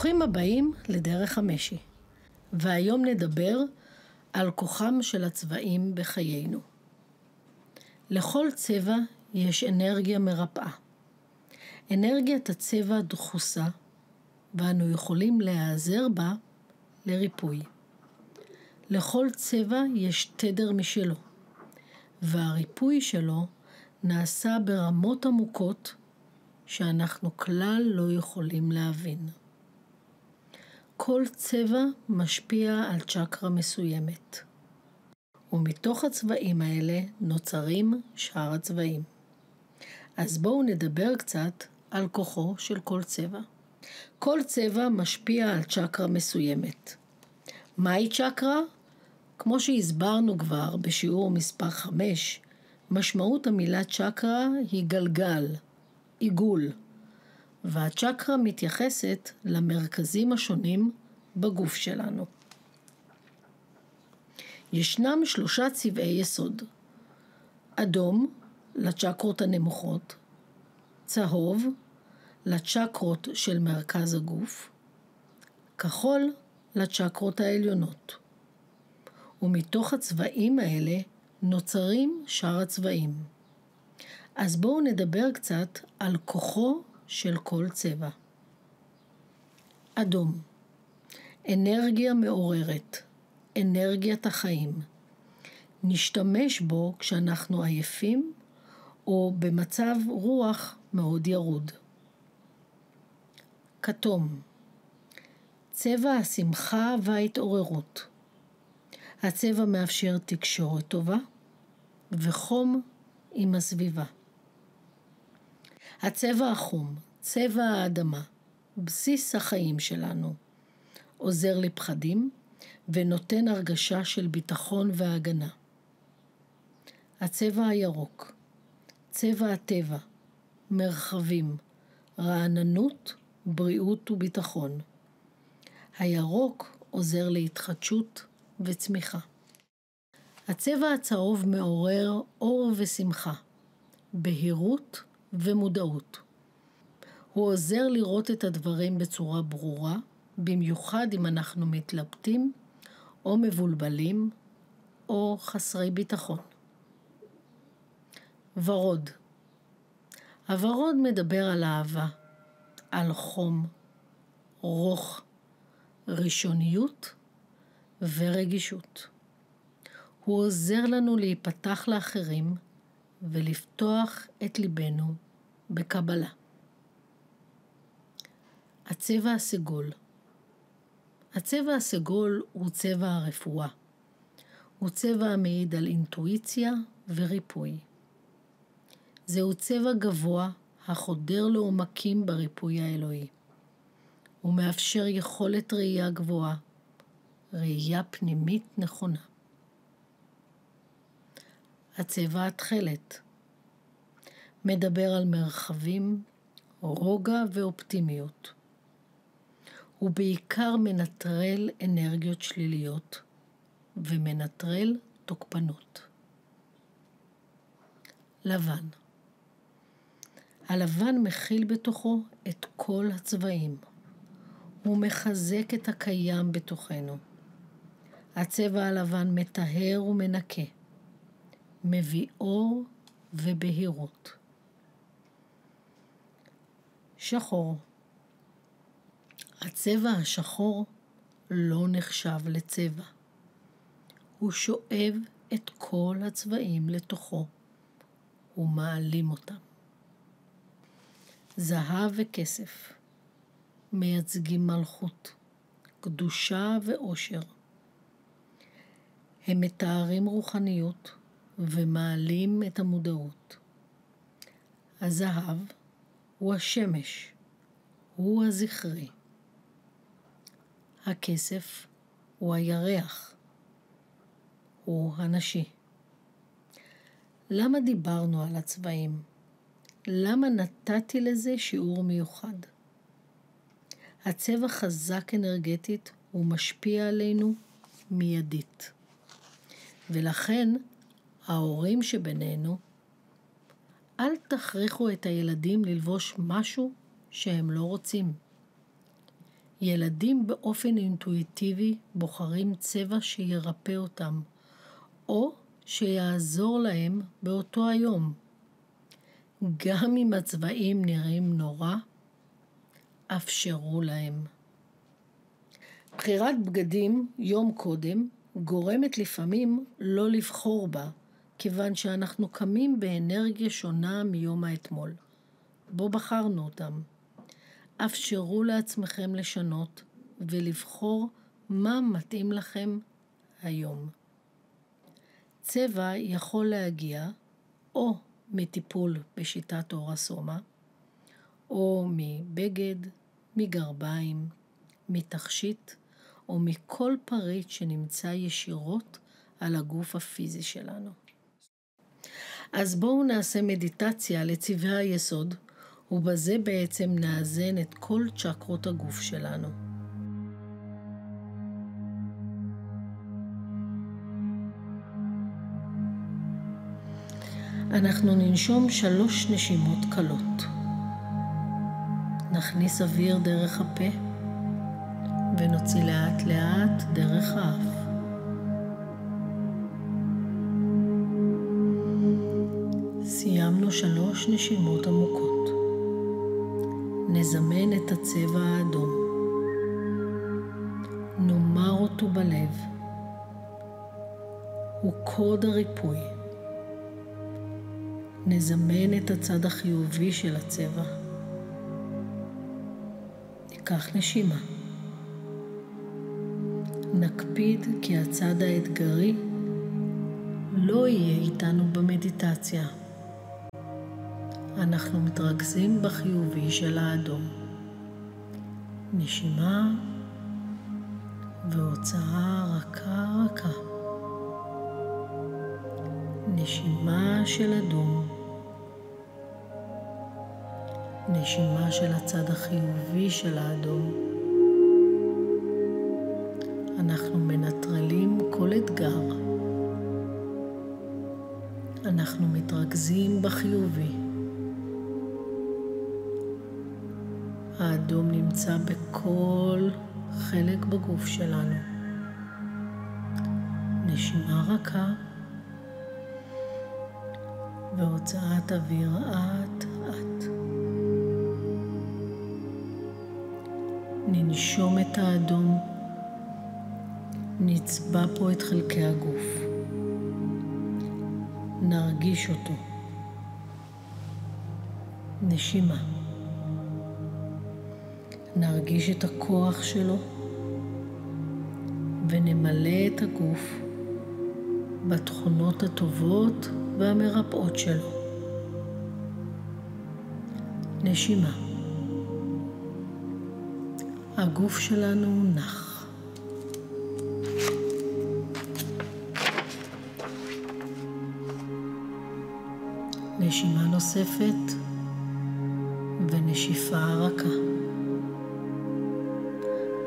ברוכים הבאים לדרך המשי, והיום נדבר על כוחם של הצבעים בחיינו. לכל צבע יש אנרגיה מרפאה. אנרגיית הצבע דחוסה, ואנו יכולים להיעזר בה לריפוי. לכל צבע יש תדר משלו, והריפוי שלו נעשה ברמות עמוקות שאנחנו כלל לא יכולים להבין. כל צבע משפיע על צ'קרה מסוימת, ומתוך הצבעים האלה נוצרים שאר הצבעים. אז בואו נדבר קצת על כוחו של כל צבע. כל צבע משפיע על צ'קרה מסוימת. מהי צ'קרה? כמו שהסברנו כבר בשיעור מספר 5, משמעות המילה צ'קרה היא גלגל, עיגול, והצ'קרה מתייחסת למרכזים השונים בגוף שלנו. ישנם שלושה צבעי יסוד אדום לצ'קרות הנמוכות, צהוב לצ'קרות של מרכז הגוף, כחול לצ'קרות העליונות. ומתוך הצבעים האלה נוצרים שאר הצבעים. אז בואו נדבר קצת על כוחו של כל צבע. אדום, אנרגיה מעוררת, אנרגיית החיים. נשתמש בו כשאנחנו עייפים או במצב רוח מאוד ירוד. כתום, צבע השמחה וההתעוררות. הצבע מאפשר תקשורת טובה וחום עם הסביבה. הצבע החום, צבע האדמה, בסיס החיים שלנו, עוזר לפחדים ונותן הרגשה של ביטחון והגנה. הצבע הירוק, צבע הטבע, מרחבים, רעננות, בריאות וביטחון. הירוק עוזר להתחדשות וצמיחה. הצבע הצהוב מעורר אור ושמחה, בהירות ומודעות. הוא עוזר לראות את הדברים בצורה ברורה, במיוחד אם אנחנו מתלבטים או מבולבלים או חסרי ביטחון. ורוד הוורוד מדבר על אהבה, על חום, רוך, ראשוניות ורגישות. הוא עוזר לנו להיפתח לאחרים ולפתוח את ליבנו בקבלה. הצבע הסגול הצבע הסגול הוא צבע הרפואה. הוא צבע המעיד על אינטואיציה וריפוי. זהו צבע גבוה החודר לעומקים בריפוי האלוהי. הוא מאפשר יכולת ראייה גבוהה, ראייה פנימית נכונה. הצבע התכלת מדבר על מרחבים, רוגע ואופטימיות. הוא בעיקר מנטרל אנרגיות שליליות ומנטרל תוקפנות. לבן הלבן מכיל בתוכו את כל הצבעים. הוא מחזק את הקיים בתוכנו. הצבע הלבן מטהר ומנקה, מביא אור ובהירות. שחור הצבע השחור לא נחשב לצבע. הוא שואב את כל הצבעים לתוכו ומעלים אותם. זהב וכסף מייצגים מלכות, קדושה ואושר. הם מתארים רוחניות ומעלים את המודעות. הזהב הוא השמש, הוא הזכרי. הכסף הוא הירח, הוא הנשי. למה דיברנו על הצבעים? למה נתתי לזה שיעור מיוחד? הצבע חזק אנרגטית ומשפיע עלינו מיידית. ולכן ההורים שבינינו, אל תכריחו את הילדים ללבוש משהו שהם לא רוצים. ילדים באופן אינטואיטיבי בוחרים צבע שירפא אותם, או שיעזור להם באותו היום. גם אם הצבעים נראים נורא, אפשרו להם. בחירת בגדים יום קודם גורמת לפעמים לא לבחור בה, כיוון שאנחנו קמים באנרגיה שונה מיום האתמול. בו בחרנו אותם. אפשרו לעצמכם לשנות ולבחור מה מתאים לכם היום. צבע יכול להגיע או מטיפול בשיטת אור הסומה, או מבגד, מגרביים, מתכשיט, או מכל פריט שנמצא ישירות על הגוף הפיזי שלנו. אז בואו נעשה מדיטציה לצבעי היסוד, ובזה בעצם נאזן את כל צ'קרות הגוף שלנו. אנחנו ננשום שלוש נשימות קלות. נכניס אוויר דרך הפה ונוציא לאט לאט דרך האף. שלוש נשימות עמוקות. נזמן את הצבע האדום. נאמר אותו בלב. הוא קוד הריפוי. נזמן את הצד החיובי של הצבע. ניקח נשימה. נקפיד כי הצד האתגרי לא יהיה איתנו במדיטציה. אנחנו מתרכזים בחיובי של האדום. נשימה והוצאה רכה רכה. נשימה של אדום. נשימה של הצד החיובי של האדום. אנחנו מנטרלים כל אתגר. אנחנו מתרכזים בחיובי. האדום נמצא בכל חלק בגוף שלנו. נשימה רכה והוצאת אוויר אט אט. ננשום את האדום, נצבע פה את חלקי הגוף. נרגיש אותו. נשימה. נרגיש את הכוח שלו ונמלא את הגוף בתכונות הטובות והמרפאות שלו. נשימה. הגוף שלנו נח. נשימה נוספת ונשיפה רכה.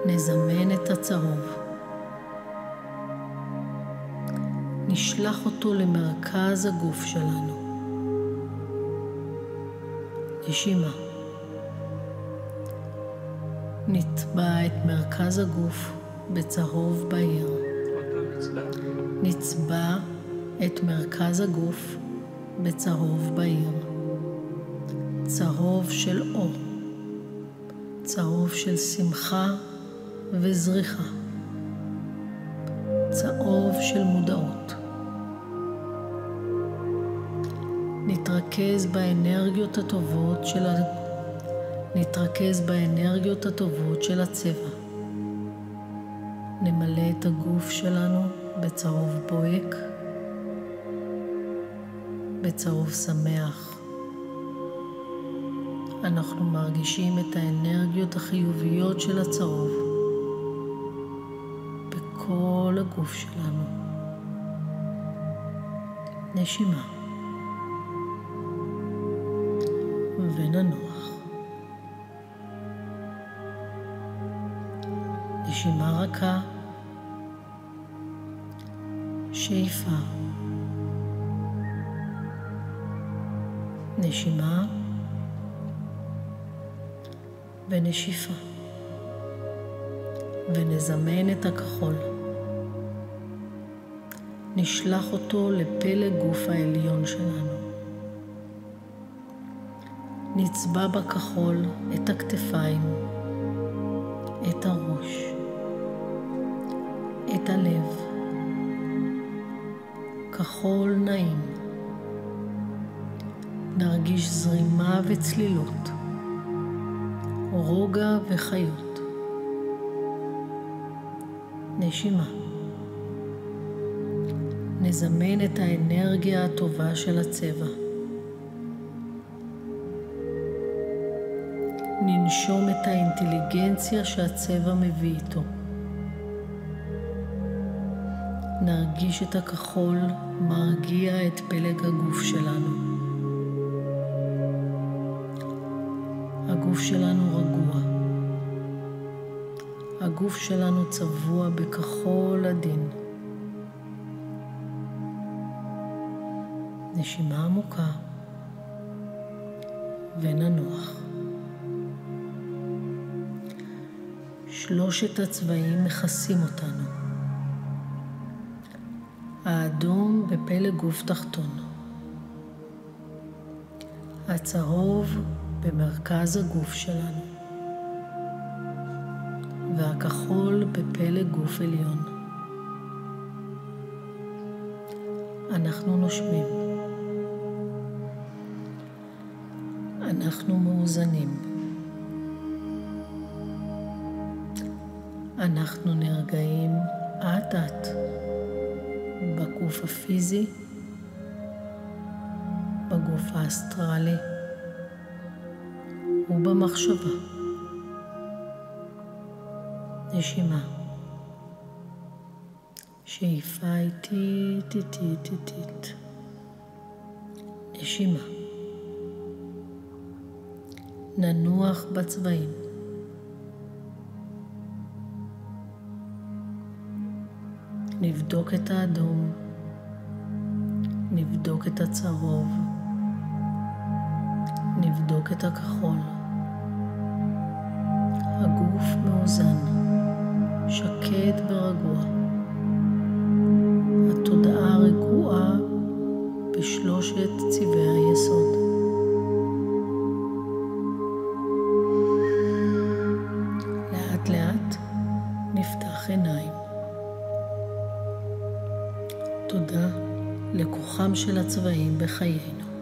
נזמן את הצהוב. נשלח אותו למרכז הגוף שלנו. נשימה. נטבע את מרכז הגוף בצהוב בהיר. נצבע את מרכז הגוף בצהוב בהיר. צהוב של אור. צהוב של שמחה וזריחה. צהוב של מודעות. נתרכז באנרגיות הטובות של ה... נתרכז באנרגיות הטובות של הצבע. נמלא את הגוף שלנו בצהוב בוהק, בצהוב שמח. אנחנו מרגישים את האנרגיות החיוביות של הצהוב. הגוף שלנו. נשימה. וננוח. נשימה רכה. שאיפה. נשימה ונשיפה. ונזמן את הכחול. נשלח אותו לפלג גוף העליון שלנו. נצבע בכחול את הכתפיים, את הראש, את הלב. כחול נעים. נרגיש זרימה וצלילות, רוגע וחיות. נשימה. נזמן את האנרגיה הטובה של הצבע. ננשום את האינטליגנציה שהצבע מביא איתו. נרגיש את הכחול מרגיע את פלג הגוף שלנו. הגוף שלנו רגוע. הגוף שלנו צבוע בכחול עדין. נשימה עמוקה וננוח. שלושת הצבעים מכסים אותנו. האדום בפלג גוף תחתון. הצהוב במרכז הגוף שלנו. והכחול בפלג גוף עליון. אנחנו נושמים. אנחנו מאוזנים. אנחנו נרגעים אט אט בגוף הפיזי, בגוף האסטרלי ובמחשבה. נשימה. שאיפה איטית, איטית, איטית. נשימה. ננוח בצבעים. נבדוק את האדום, נבדוק את הצהוב, נבדוק את הכחול. הגוף מאוזן, שקט ורגוע. התודעה רגועה בשלושת צבעי היסוד. של הצבעים בחיינו.